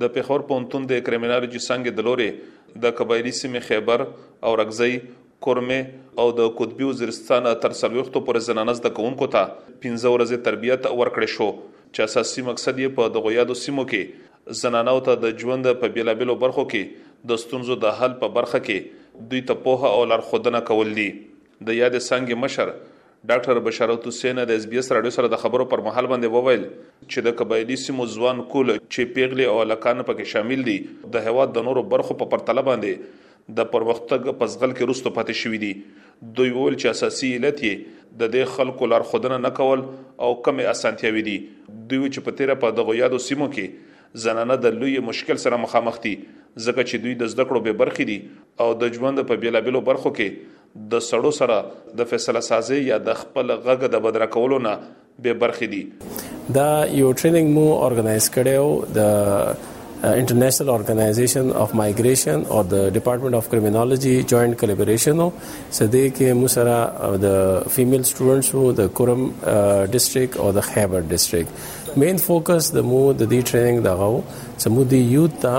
د پېښور پوهنتون د کریمینالوجي څانګې د لورې د قبایلي سیمې خیبر، اورکزۍ، کورمې او د قطبي وزیرستان تر څلوېښتو پورې زنانه زده کوونکو ته پنځه ورځې تربیت ورکړې شو چې اساسي مقصد یې په دغو یادو سیمو کې زنانو ته د ژوند په بېلابېلو برخو کې د ستونزو د حل په برخه کې دوی ته پوهه او لارښودنه کول دي. د یادې څانګې مشر ډاکټر بشارت حسین د اس بي اس رادیو سره د خبرو پر مهال باندې وویل چې د قبایلي سیمو ځوان کول چې پیغلې او لکان پکې شامل دي د هواد د نورو برخو په پرتله باندې د پرمختګ په ځغل کې رستو پاتې شوې دي دوی وویل چې اساسي علت یې د دې خلکو لارښودنه نه کول او کمې اسانتیاوې دي دوی چې په تیره په دغه یادو سیمو کې زنانه د لوی مشکل سره مخامخ دي، ځکه چې دوی د زده کړو بې برخې دي او د ژوند په بېلابېلو برخو کې د سړو سره د فېصله سازۍ يا د خپل غږ د بدره کولو نه بې برخې دي. دا يو ټرېننګ مو ارګنايز کړی و د انټرنېشنل ارګنايزېشن اف مايګرېشن او د ډپارټمنټ اف کرمنالوجي جوائنټ کلابرېشن و چې د کې مو سره د فيمېل سټوډنټس و د کورم ډسټرک او د خيبر ډسټرک مین فوکس د مو د دې ټریننګ دغه و چې مو د یوت ته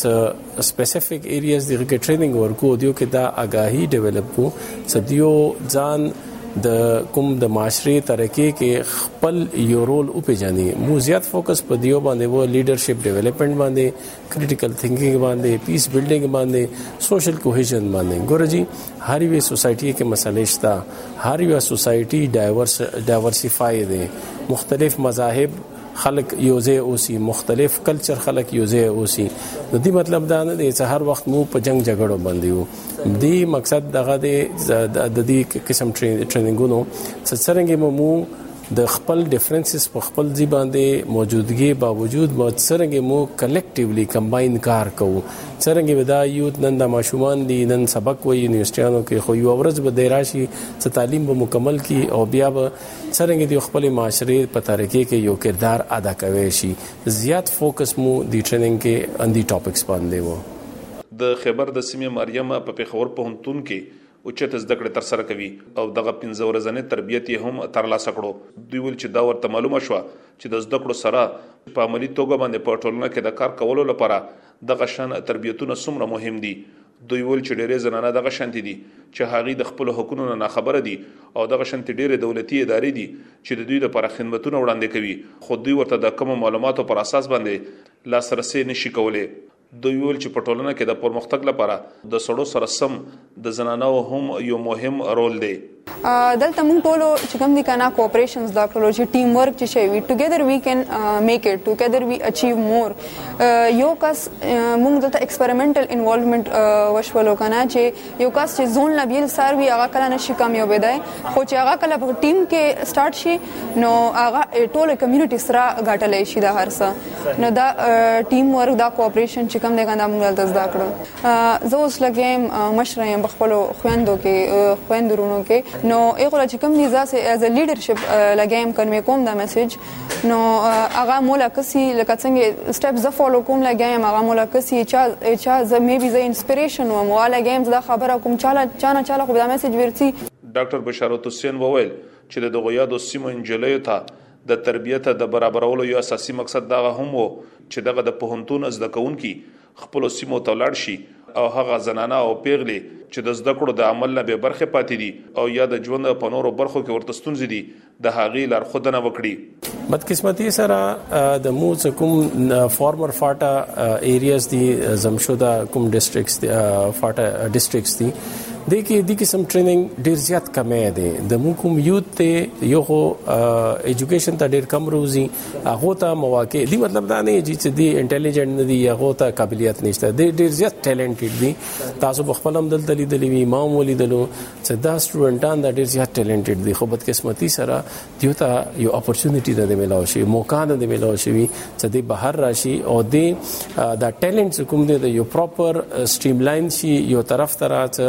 چې سپیسیفیک ایریاز دغه کې ټریننګ ورکو دیو کې دا آگاهی ډیولپ کو چې دیو ځان د کوم د معاشري ترقی کې خپل یو رول او پیژني مو زیات فوکس په دیو باندې وو لیډرشپ ډیولپمنٹ باندې کریټیکل تھنکنګ باندې پیس بلډینګ باندې سوشل کوهیژن باندې ګوره جی هر یو سوسایټي کې مسلې شته هر یو سوسایټي ډایورس ډایورسيفای دي مختلف مذاهب خلق یوځای اوسي مختلف کلچر خلق یوځای اوسي د دې مطلب دا نه دی چې هر وخت مو په جنگ جګړو باندې وو دې مقصد دغه د دې قسم ټریننګونو څرنګه مو د خپل ډیفرنسز په خپل ځی باندې موجودګي باوجود مو څرنګه مو کلیکټیولی کمباین کار کوو څرنګه به دا یو نن د ماشومان دي نن سبق وي یونیورسيټانو کې خو یو ورځ به د راشي چې تعلیم به مکمل کی او بیا به څرنګه دی خپل معاشره په تاریخي کې یو کردار ادا کوي شي زیات فوکس مو دی ټریننګ کې اندي ټاپکس باندې وو د خیبر د سیمې مریم په پیښور پوهنتون کې اوچته زده کړې ترسره کوي او دغه پنځه ورځنی تربیت یې هم ترلاسه کړو. دوی ویل چې دا ورته معلومه شوه چې د زده کړو سره په عملي توګه باندې په ټولنه کې د کار کولو لپاره دغه شان تربیتونه څومره مهم دي. دوی ویل چې ډیرې زنانه دغه شانتې دي چې هغوی د خپلو حقونو نه ناخبره دي او دغه شانتې ډیرې دولتي ادارې دي چې د دوی لپاره خدمتونه وړاندې کوي خو دوی ورته د کمو معلوماتو پر اساس باندې لاسرسی نشي کولای. دوی ویل چې په ټولنه کې د پرمختګ لپاره د سړو سره سم د زنانو هم یو مهم رول دی دلته موږ ټول چې کوم دي کنه کوپریشنز دا کړو چې ټیم ورک چې شي وي ټوګیدر وی کین میک اټ ټوګیدر وی اچیو مور یو کس موږ دلته ایکسپریمنټل انوالومنت وشولو کنه چې یو کس چې زون نه بیل سر وي هغه کله نشي کامیابېدای خو چې هغه کله په ټیم کې سٹارټ شي نو هغه ټوله کمیونټي سره غټلې شي د هرڅه نو دا ټیم ورک دا کوآپریشن چې کوم دی کنده موږ دلته زده کړو زه اوس لګیم مشر یم خپل خويندو کې خويندرونو کې نو هغه چې کوم دي ځاسه ایز ا لیډرشپ لګیم کنوي کوم دا میسج نو هغه مولا کسي لکه څنګه سټپ زه فالو کوم لګایم هغه مولا کسي چا چا زه مې بي زه انسپیریشن وم وا لګایم زه خبره کوم چاله چانه چاله خو دا میسج ورسي ډاکټر بشارت حسین وویل چې د دغو یادو سیمو انجلیو ته د تربیته د برابرولو یو اساسي مقصد دغه هم وو چې دغه د پوهنتون زده کوونکي خپلو سیمو ته ولاړ شي او هغه زنانه او پېغلې چې د زده کړو د عمل نه بې برخې پاتې دي او یا د ژوند په نورو برخو کې ورته ستونزې دي، د هغې لارښودنه وکړي. بدقسمتي سره د مو څه کوم فارمر فاټا ایریاز دي زمشودا کوم ډیسټریکټس دي فاټا ډیسټریکټس دي د کې د قسم ټریننګ ډیر زیات کمې دي د مو کوم یوت ته یو خو ایجوکیشن ته ډیر کم روزي هغه ته مواقع دي مطلب دا نه چې دي انټيليجنت نه دي هغه ته قابلیت نشته دي ډیر زیات ټیلنټډ دي تاسو په خپل هم دلته لیدلې وي ما هم ولیدلو چې دا سټوډنټان دا ډیر زیات ټیلنټډ دي خو بدقسمتي سره دیو ته یو اپورتونټی نه ملاو شي موقع نه ملاو شي چې دي بهر راشي او دي دا ټیلنټ کوم دي یو پراپر سټریم لاین شي یو طرف ته راځي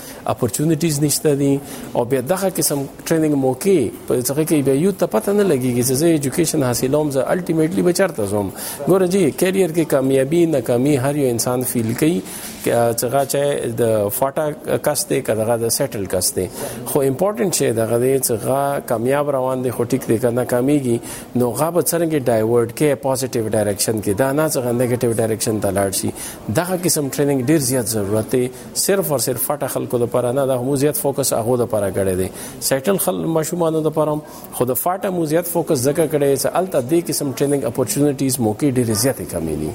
اپورتونټیز نشته دي او بیا دغه قسم ټریننګ موقع په ځکه کې بیا یو ته پته نه لګیږي چې زه ایجوکیشن حاصلوم زه الټیمیټلی به چرته زوم ګوره جی کیریئر کې کامیابی ناکامی هر یو انسان فیل کوي څنګه چې د فاټا کاسته کداغه د سیټل کاسته خو امپورټنت شی دغه دی چې غا کامیاب روان دي خو ټیک دی کنه کامیږي نو غا به څنګه ډایورټ کې پوزټیو ډایرکشن کې دا نه څنګه نیگیټیو ډایرکشن ته لاړ شي دغه قسم ټریننګ ډیر زیات ضرورت دی صرف او صرف فټه خلکو د پاره نه د موزیت فوکس هغه د پاره کړی دی سیټل خل ماشومان د پاره خو د فاټه موزیت فوکس ځکه کړی چې الته د قسم ټریننګ اپورتونټیز موقع ډیر زیات کمی دي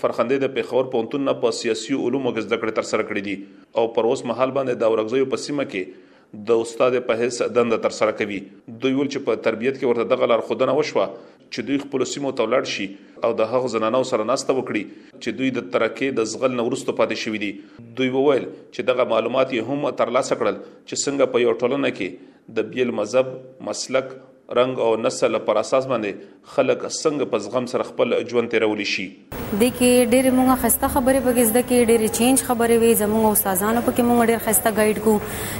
فرخندې د پیښور پونتون نه په سیاسي علومو کې زده کړې تر سره کړې دي او پر اوس مهال باندې د اورګزیو په سیمه کې د استاد په حیث دنده تر سره کوي. دوی وویل چې په تربیت کې ورته دغه لارښودنه وشوه چې دوی خپلو سیمو ته ولاړ شي او د هغو زنانو سره ناسته وکړي چې دوی د ترکې د زغل نه وروسته پاتې شوي دي. دوی وویل چې دغه معلومات یې هم ترلاسه کړل چې څنګه په یوه ټولنه کې د بیل مذهب، مسلک، رنګ او نسل پر اساس باندې خلک څنګه په زغم سره خپل ژوند تیرول شي د کې ډېر موږ خسته خبرې په ګزده کې ډېر چینج خبرې وي زموږ استادانو په کې موږ ډېر خسته ګایډ کو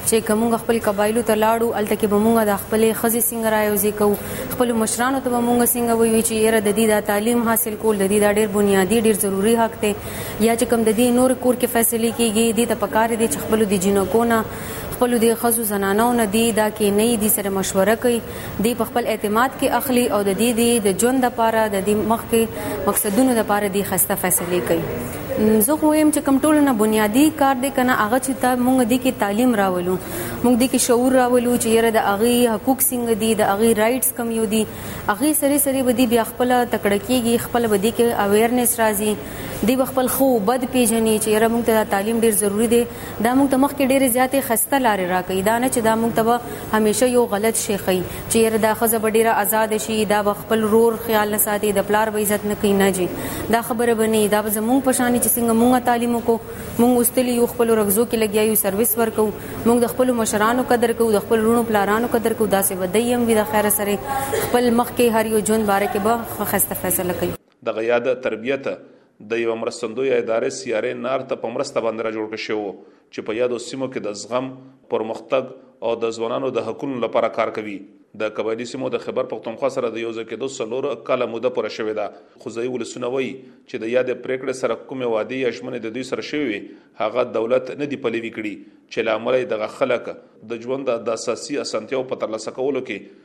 چې کوم خپل قبایلو ته لاړو الته کې به موږ د خپل خزي څنګه رايوځي کو خپل مشرانو ته به موږ څنګه وي چې یره د دې د تعلیم حاصل کول د دې د ډېر بنیادی ډېر ضروری حق دی یا چې کوم د دې نور کور کې فیصله کیږي د ته پکاره دي چې خپل د جنکو نه خپل دې خزو زنانو نه دی دا کې نه دی سره مشوره کوي دی په خپل اعتماد کې اخلي او د دې دی د ژوند لپاره د دې مخ کې مقصدونو لپاره دی خسته فیصله کوي زه خو يم چې کوم ټول نه بنیادی کار دی کنه هغه چې ته مونږ دی کې تعلیم راولو مونږ دی کې شعور راولو چې یره د اغي حقوق څنګه دي د اغي رائټس کم یو دي اغي سری سری بدی بیا خپل تکړه کیږي خپل بدی کې اویرنس راځي دی خپل خو بد پیژني چې یره مونږ ته تعلیم ډیر ضروری دی دا موږ ته مخکې ډېرې زیاتې خسته لارې راکوي دا نه چې دا موږ ته به همیشه یو غلط شی ښیي چې یاره دا ښځه به ډېره ازاده شي دا به خپل رور خیال نه ساتي د پلار به عزت نه کوي نه جي دا خبره به نه دا به زموږ په شان چې څنګه موږ تعلیم وکړو موږ استلی یو خپل رغزو کې لګیا یو سرویس ورکو موږ د خپل مشرانو قدر کوو د خپل رونو پلارانو قدر کوو دا څه ودی هم وي د خیر سره خپل مخ کې هر یو جون باره کې به خسته فیصله کوي دغه یاد تربیت د یوه مرستندویه ادارې سی ار این ار ته په مرسته باندې را جوړ کړ شوی و چې په یادو سیمو کې د زغم، پرمختګ او د ځوانانو د حقونو لپاره کار کوي. د قبایلي سیمو د خیبر پښتونخوا سره د یو ځای کېدو څلور کاله موده پوره شوې ده، خو ځايي ولسونه وايي چې د یادې پرېکړې سره کومې وعدې یا ژمنې د دوی سره شوې وې، هغه دولت نه دي پلوي کړي چې له امله یې دغه خلک د ژوند د اساسي اسانتیاوو په ترلاسه کولو کې